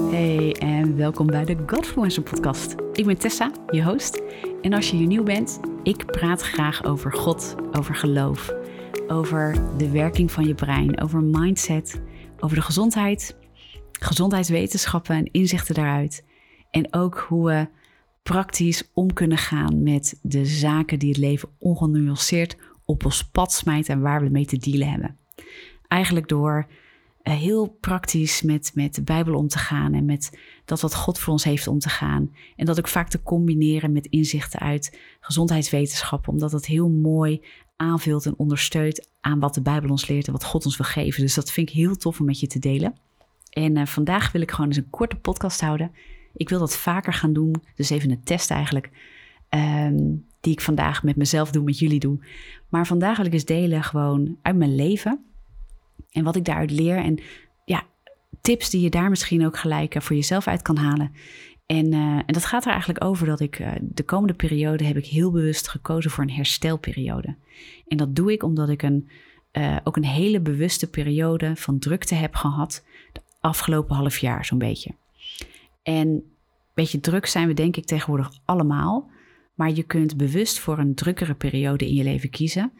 Hey en welkom bij de Godfluencer podcast. Ik ben Tessa, je host. En als je hier nieuw bent, ik praat graag over God, over geloof, over de werking van je brein, over mindset, over de gezondheid, gezondheidswetenschappen en inzichten daaruit. En ook hoe we praktisch om kunnen gaan met de zaken die het leven ongenuanceerd op ons pad smijten en waar we mee te dealen hebben. Eigenlijk door heel praktisch met, met de Bijbel om te gaan en met dat wat God voor ons heeft om te gaan. En dat ook vaak te combineren met inzichten uit gezondheidswetenschappen, omdat het heel mooi aanvult en ondersteunt aan wat de Bijbel ons leert en wat God ons wil geven. Dus dat vind ik heel tof om met je te delen. En uh, vandaag wil ik gewoon eens een korte podcast houden. Ik wil dat vaker gaan doen, dus even een test eigenlijk. Um, die ik vandaag met mezelf doe, met jullie doe. Maar vandaag wil ik eens delen gewoon uit mijn leven en wat ik daaruit leer. En ja, tips die je daar misschien ook gelijk eh, voor jezelf uit kan halen. En, uh, en dat gaat er eigenlijk over dat ik uh, de komende periode heb ik heel bewust gekozen voor een herstelperiode. En dat doe ik omdat ik een, ook een hele bewuste periode van drukte heb gehad. De afgelopen half jaar zo'n beetje. En een beetje druk zijn we denk ik tegenwoordig allemaal. Maar je kunt bewust voor een drukkere periode in je leven kiezen.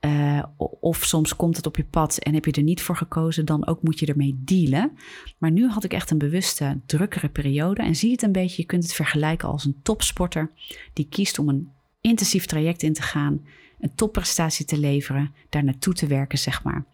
Uh, of soms komt het op je pad en heb je er niet voor gekozen, dan ook moet je ermee dealen. Maar nu had ik echt een bewuste, drukkere periode. En zie het een beetje, je kunt het vergelijken als een topsporter die kiest om een intensief traject in te gaan, een topprestatie te leveren, daar naartoe te werken, zeg maar.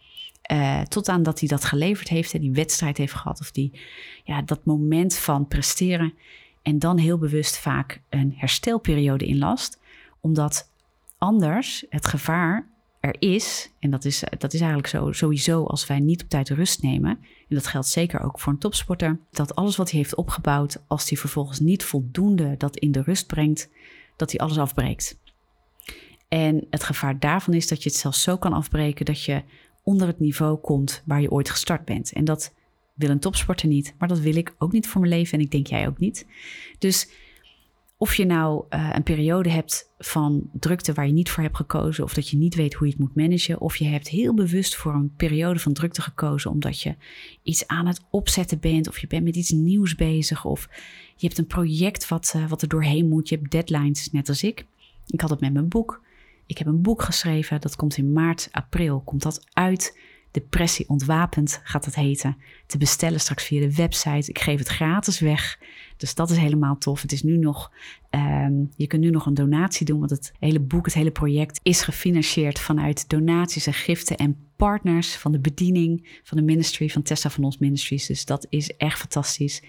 Uh, tot aan dat hij dat geleverd heeft en die wedstrijd heeft gehad, of die, ja, dat moment van presteren. En dan heel bewust vaak een herstelperiode inlast, omdat anders het gevaar er is, en dat is, dat is eigenlijk zo, sowieso als wij niet op tijd rust nemen, en dat geldt zeker ook voor een topsporter, dat alles wat hij heeft opgebouwd, als hij vervolgens niet voldoende dat in de rust brengt, dat hij alles afbreekt. En het gevaar daarvan is dat je het zelfs zo kan afbreken dat je onder het niveau komt waar je ooit gestart bent. En dat wil een topsporter niet, maar dat wil ik ook niet voor mijn leven en ik denk jij ook niet. Dus of je nou uh, een periode hebt van drukte waar je niet voor hebt gekozen, of dat je niet weet hoe je het moet managen, of je hebt heel bewust voor een periode van drukte gekozen omdat je iets aan het opzetten bent, of je bent met iets nieuws bezig, of je hebt een project wat, uh, wat er doorheen moet, je hebt deadlines, net als ik. Ik had het met mijn boek. Ik heb een boek geschreven, dat komt in maart, april, komt dat uit. Depressie ontwapend gaat dat heten. Te bestellen straks via de website. Ik geef het gratis weg. Dus dat is helemaal tof. Het is nu nog, um, je kunt nu nog een donatie doen, want het hele boek, het hele project is gefinancierd vanuit donaties en giften en partners van de bediening van de ministry, van Tessa van ons Ministries. Dus dat is echt fantastisch.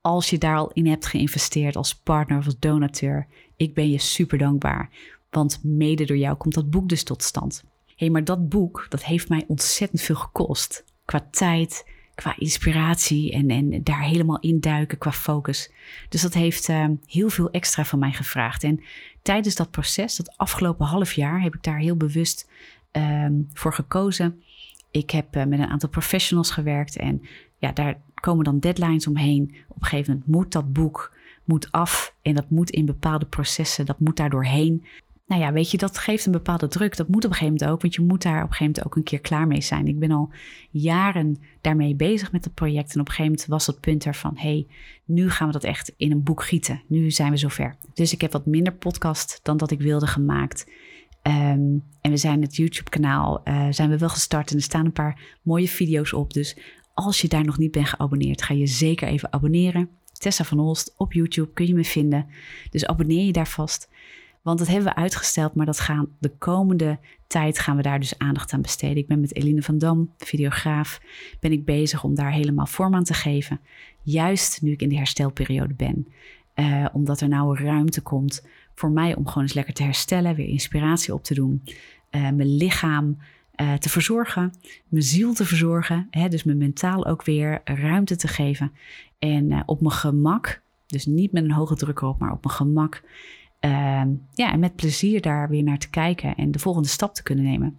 Als je daar al in hebt geïnvesteerd als partner of als donateur, ik ben je super dankbaar. Want mede door jou komt dat boek dus tot stand hey, maar dat boek, dat heeft mij ontzettend veel gekost. Qua tijd, qua inspiratie en, en daar helemaal induiken qua focus. Dus dat heeft uh, heel veel extra van mij gevraagd. En tijdens dat proces, dat afgelopen half jaar, heb ik daar heel bewust um, voor gekozen. Ik heb uh, met een aantal professionals gewerkt en ja, daar komen dan deadlines omheen. Op een gegeven moment moet dat boek moet af en dat moet in bepaalde processen, dat moet daar doorheen nou ja, weet je, dat geeft een bepaalde druk. Dat moet op een gegeven moment ook, want je moet daar op een gegeven moment ook een keer klaar mee zijn. Ik ben al jaren daarmee bezig met het project en op een gegeven moment was het punt ervan, hey, nu gaan we dat echt in een boek gieten. Nu zijn we zover. Dus ik heb wat minder podcast dan dat ik wilde gemaakt. Um, en we zijn het YouTube-kanaal, uh, zijn we wel gestart en er staan een paar mooie video's op. Dus als je daar nog niet bent geabonneerd, ga je zeker even abonneren. Tessa van Holst op YouTube kun je me vinden. Dus abonneer je daar vast. Want dat hebben we uitgesteld, maar dat gaan de komende tijd gaan we daar dus aandacht aan besteden. Ik ben met Eline van Dam, videograaf, ben ik bezig om daar helemaal vorm aan te geven. Juist nu ik in de herstelperiode ben. Uh, omdat er nou ruimte komt voor mij om gewoon eens lekker te herstellen, weer inspiratie op te doen. Uh, mijn lichaam uh, te verzorgen, mijn ziel te verzorgen. Hè, dus mijn mentaal ook weer ruimte te geven. En op mijn gemak, dus niet met een hoge druk erop, maar op mijn gemak uh, ja, en met plezier daar weer naar te kijken en de volgende stap te kunnen nemen.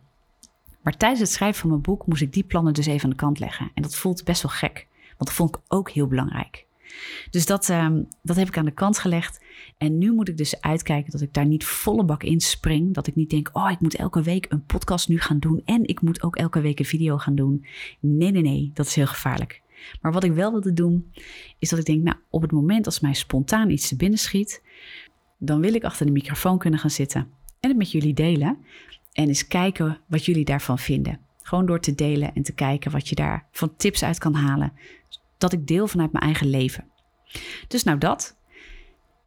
Maar tijdens het schrijven van mijn boek moest ik die plannen dus even aan de kant leggen. En dat voelt best wel gek, want dat vond ik ook heel belangrijk. Dus dat, um, dat heb ik aan de kant gelegd. En nu moet ik dus uitkijken dat ik daar niet volle bak in spring. Dat ik niet denk, oh, ik moet elke week een podcast nu gaan doen. En ik moet ook elke week een video gaan doen. Nee, nee, nee, dat is heel gevaarlijk. Maar wat ik wel wilde doen, is dat ik denk, nou, op het moment als mij spontaan iets te binnen schiet, dan wil ik achter de microfoon kunnen gaan zitten en het met jullie delen. En eens kijken wat jullie daarvan vinden. Gewoon door te delen en te kijken wat je daar van tips uit kan halen. Dat ik deel vanuit mijn eigen leven. Dus nou dat.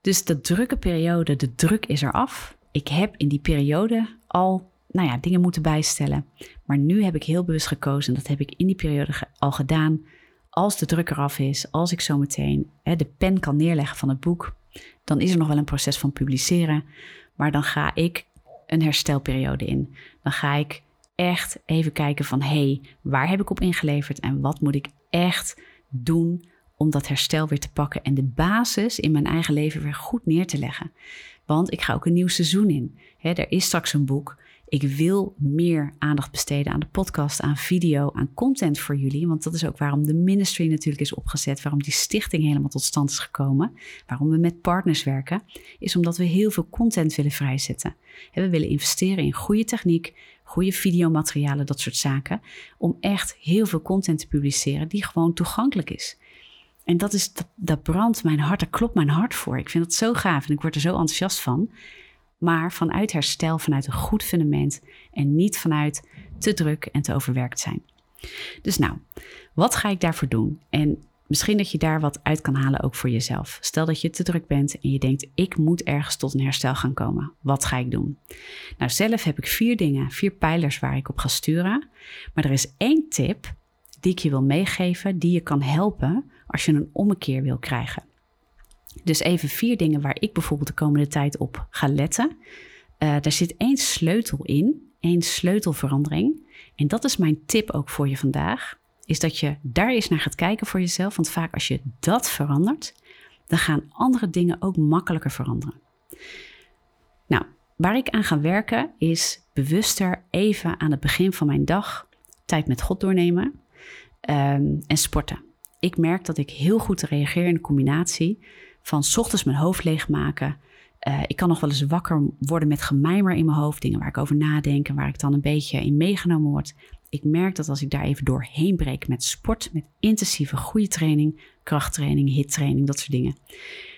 Dus de drukke periode, de druk is er af. Ik heb in die periode al nou ja, dingen moeten bijstellen. Maar nu heb ik heel bewust gekozen, en dat heb ik in die periode al gedaan. Als de druk eraf is, als ik zo meteen de pen kan neerleggen van het boek, dan is er nog wel een proces van publiceren. Maar dan ga ik een herstelperiode in. Dan ga ik echt even kijken van hé, hey, waar heb ik op ingeleverd en wat moet ik echt doen om dat herstel weer te pakken en de basis in mijn eigen leven weer goed neer te leggen. Want ik ga ook een nieuw seizoen in. er is straks een boek. Ik wil meer aandacht besteden aan de podcast, aan video, aan content voor jullie. Want dat is ook waarom de ministry natuurlijk is opgezet. Waarom die stichting helemaal tot stand is gekomen. Waarom we met partners werken. Is omdat we heel veel content willen vrijzetten. We willen investeren in goede techniek, goede videomaterialen, dat soort zaken. Om echt heel veel content te publiceren die gewoon toegankelijk is. En dat, is, dat, dat brandt mijn hart, daar klopt mijn hart voor. Ik vind het zo gaaf en ik word er zo enthousiast van. Maar vanuit herstel, vanuit een goed fundament en niet vanuit te druk en te overwerkt zijn. Dus nou, wat ga ik daarvoor doen? En misschien dat je daar wat uit kan halen ook voor jezelf. Stel dat je te druk bent en je denkt, ik moet ergens tot een herstel gaan komen. Wat ga ik doen? Nou, zelf heb ik vier dingen, vier pijlers waar ik op ga sturen. Maar er is één tip die ik je wil meegeven, die je kan helpen als je een ommekeer wil krijgen. Dus even vier dingen waar ik bijvoorbeeld de komende tijd op ga letten. Uh, daar zit één sleutel in, één sleutelverandering. En dat is mijn tip ook voor je vandaag. Is dat je daar eens naar gaat kijken voor jezelf. Want vaak als je dat verandert, dan gaan andere dingen ook makkelijker veranderen. Nou, waar ik aan ga werken is bewuster even aan het begin van mijn dag tijd met God doornemen um, en sporten. Ik merk dat ik heel goed reageer in de combinatie van s ochtends mijn hoofd leegmaken. Uh, ik kan nog wel eens wakker worden met gemijmer in mijn hoofd, dingen waar ik over nadenk en waar ik dan een beetje in meegenomen word. Ik merk dat als ik daar even doorheen breek met sport, met intensieve goede training, krachttraining, hittraining, dat soort dingen,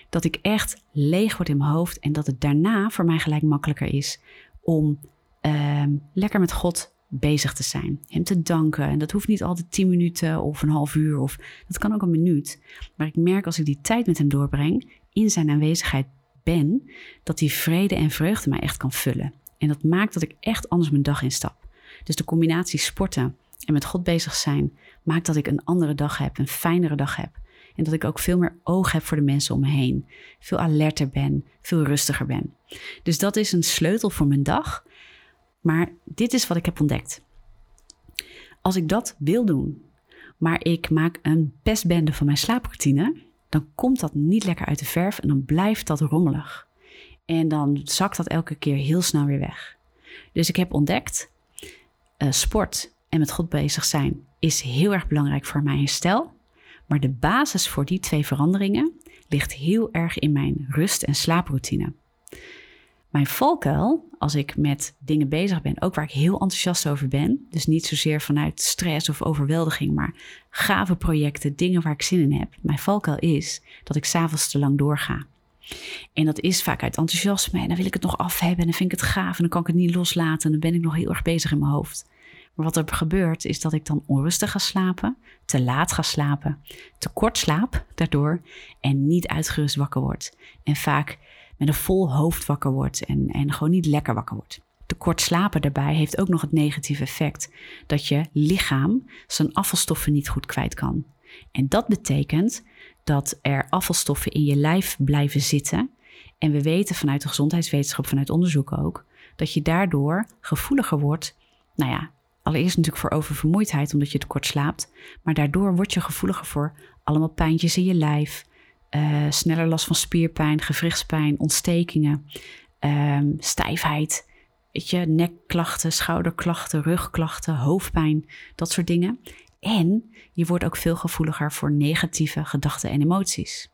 dat ik echt leeg word in mijn hoofd en dat het daarna voor mij gelijk makkelijker is om uh, lekker met God bezig te zijn. Hem te danken. En dat hoeft niet altijd tien minuten of een half uur. Of dat kan ook een minuut. Maar ik merk als ik die tijd met hem doorbreng, in zijn aanwezigheid ben, dat die vrede en vreugde mij echt kan vullen. En dat maakt dat ik echt anders mijn dag instap. Dus de combinatie sporten en met God bezig zijn, maakt dat ik een andere dag heb, een fijnere dag heb. En dat ik ook veel meer oog heb voor de mensen om me heen. Veel alerter ben, veel rustiger ben. Dus dat is een sleutel voor mijn dag. Maar dit is wat ik heb ontdekt. Als ik dat wil doen, maar ik maak een pestbende van mijn slaaproutine, dan komt dat niet lekker uit de verf en dan blijft dat rommelig. En dan zakt dat elke keer heel snel weer weg. Dus ik heb ontdekt, uh, sport en met God bezig zijn is heel erg belangrijk voor mijn herstel. Maar de basis voor die twee veranderingen ligt heel erg in mijn rust- en slaaproutine. Mijn valkuil, als ik met dingen bezig ben, ook waar ik heel enthousiast over ben, dus niet zozeer vanuit stress of overweldiging, maar gave projecten, dingen waar ik zin in heb. Mijn valkuil is dat ik s'avonds te lang doorga. En dat is vaak uit enthousiasme en dan wil ik het nog af hebben en dan vind ik het gaaf en dan kan ik het niet loslaten en dan ben ik nog heel erg bezig in mijn hoofd. Maar wat er gebeurt is dat ik dan onrustig ga slapen, te laat ga slapen, te kort slaap daardoor en niet uitgerust wakker word. En vaak met een vol hoofd wakker wordt en, en gewoon niet lekker wakker wordt. Te kort slapen daarbij heeft ook nog het negatieve effect dat je lichaam zijn afvalstoffen niet goed kwijt kan. En dat betekent dat er afvalstoffen in je lijf blijven zitten. En we weten vanuit de gezondheidswetenschap, vanuit onderzoek ook, dat je daardoor gevoeliger wordt. Nou ja, allereerst natuurlijk voor oververmoeidheid omdat je te kort slaapt. Maar daardoor word je gevoeliger voor allemaal pijntjes in je lijf, uh, sneller last van spierpijn, gewrichtspijn, ontstekingen, um, stijfheid, weet je, nekklachten, schouderklachten, rugklachten, hoofdpijn, dat soort dingen. En je wordt ook veel gevoeliger voor negatieve gedachten en emoties.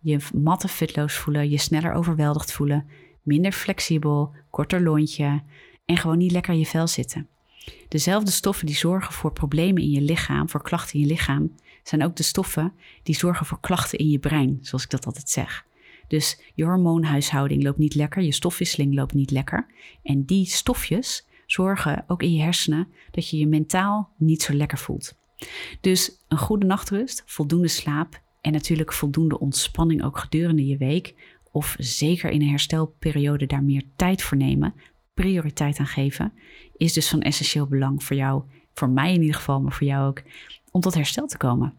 Je matte fitloos voelen, je sneller overweldigd voelen, minder flexibel, korter lontje en gewoon niet lekker in je vel zitten. Dezelfde stoffen die zorgen voor problemen in je lichaam, voor klachten in je lichaam, zijn ook de stoffen die zorgen voor klachten in je brein, zoals ik dat altijd zeg. Dus je hormoonhuishouding loopt niet lekker, je stofwisseling loopt niet lekker. En die stofjes zorgen ook in je hersenen dat je je mentaal niet zo lekker voelt. Dus een goede nachtrust, voldoende slaap en natuurlijk voldoende ontspanning ook gedurende je week. Of zeker in een herstelperiode daar meer tijd voor nemen, prioriteit aan geven, is dus van essentieel belang voor jou, voor mij in ieder geval, maar voor jou ook, om tot herstel te komen.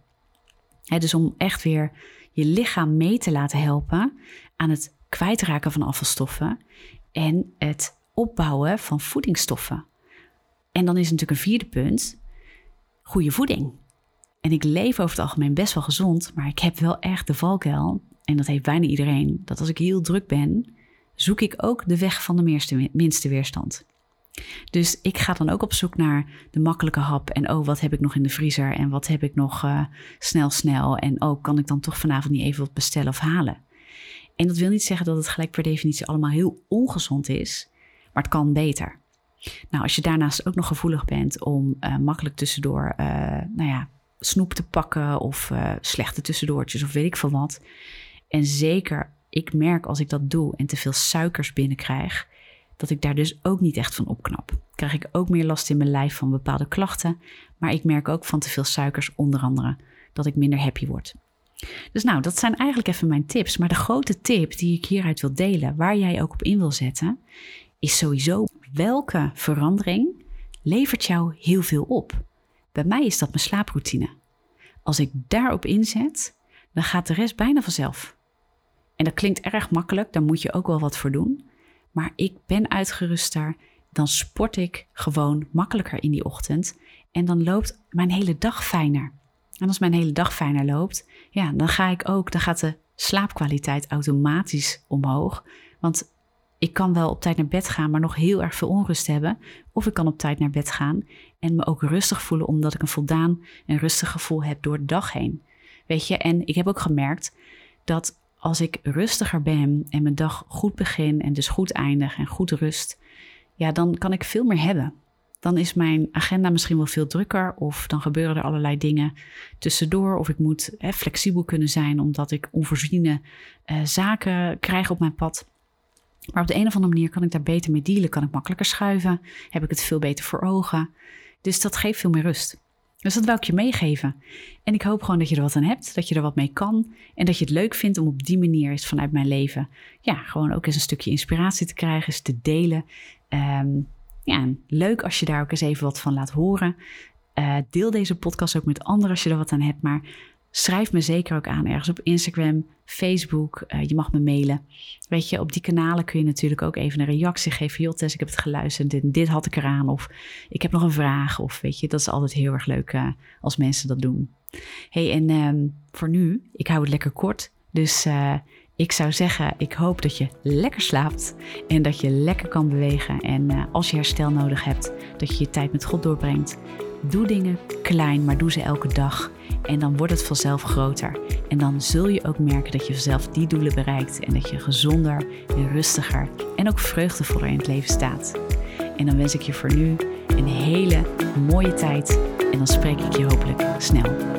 dus om echt weer je lichaam mee te laten helpen aan het kwijtraken van afvalstoffen en het opbouwen van voedingsstoffen. En dan is natuurlijk een vierde punt, goede voeding. En ik leef over het algemeen best wel gezond, maar ik heb wel echt de valkuil, en dat heeft bijna iedereen, dat als ik heel druk ben, zoek ik ook de weg van de minste weerstand. Dus ik ga dan ook op zoek naar de makkelijke hap. En oh, wat heb ik nog in de vriezer? En wat heb ik nog uh, snel, snel? En oh, kan ik dan toch vanavond niet even wat bestellen of halen? En dat wil niet zeggen dat het gelijk per definitie allemaal heel ongezond is, maar het kan beter. Nou, als je daarnaast ook nog gevoelig bent om uh, makkelijk tussendoor, uh, nou ja, snoep te pakken of slechte tussendoortjes of weet ik veel wat. En zeker, ik merk als ik dat doe en te veel suikers binnenkrijg, dat ik daar dus ook niet echt van opknap. Krijg ik ook meer last in mijn lijf van bepaalde klachten, maar ik merk ook van te veel suikers onder andere dat ik minder happy word. Dus nou, dat zijn eigenlijk even mijn tips. Maar de grote tip die ik hieruit wil delen, waar jij ook op in wil zetten, is sowieso welke verandering levert jou heel veel op. Bij mij is dat mijn slaaproutine. Als ik daarop inzet, dan gaat de rest bijna vanzelf. En dat klinkt erg makkelijk, daar moet je ook wel wat voor doen. Maar ik ben uitgeruster. Dan sport ik gewoon makkelijker in die ochtend. En dan loopt mijn hele dag fijner. En als mijn hele dag fijner loopt, ja, dan ga ik ook, dan gaat de slaapkwaliteit automatisch omhoog. Want ik kan wel op tijd naar bed gaan, maar nog heel erg veel onrust hebben. Of ik kan op tijd naar bed gaan en me ook rustig voelen, omdat ik een voldaan en rustig gevoel heb door de dag heen. Weet je, en ik heb ook gemerkt dat als ik rustiger ben en mijn dag goed begin en dus goed eindig en goed rust, ja, dan kan ik veel meer hebben. Dan is mijn agenda misschien wel veel drukker of dan gebeuren er allerlei dingen tussendoor of ik moet hè, flexibel kunnen zijn omdat ik onvoorziene uh, zaken krijg op mijn pad. Maar op de een of andere manier kan ik daar beter mee dealen, kan ik makkelijker schuiven, heb ik het veel beter voor ogen. Dus dat geeft veel meer rust. Dus dat wil ik je meegeven. En ik hoop gewoon dat je er wat aan hebt, dat je er wat mee kan. En dat je het leuk vindt om op die manier eens vanuit mijn leven, ja, gewoon ook eens een stukje inspiratie te krijgen, eens te delen. Um, ja, leuk als je daar ook eens even wat van laat horen. Uh, deel deze podcast ook met anderen als je er wat aan hebt. Maar schrijf me zeker ook aan ergens op Instagram, Facebook. Uh, je mag me mailen. Weet je, op die kanalen kun je natuurlijk ook even een reactie geven. Joh, Tess, ik heb het geluisterd. Dit, dit had ik eraan. Of ik heb nog een vraag. Of weet je, dat is altijd heel erg leuk uh, als mensen dat doen. hey, en um, voor nu, ik hou het lekker kort. Dus uh, ik zou zeggen, ik hoop dat je lekker slaapt en dat je lekker kan bewegen. En als je herstel nodig hebt, dat je je tijd met God doorbrengt. Doe dingen klein, maar doe ze elke dag. En dan wordt het vanzelf groter. En dan zul je ook merken dat je vanzelf die doelen bereikt. En dat je gezonder en rustiger en ook vreugdevoller in het leven staat. En dan wens ik je voor nu een hele mooie tijd. En dan spreek ik je hopelijk snel.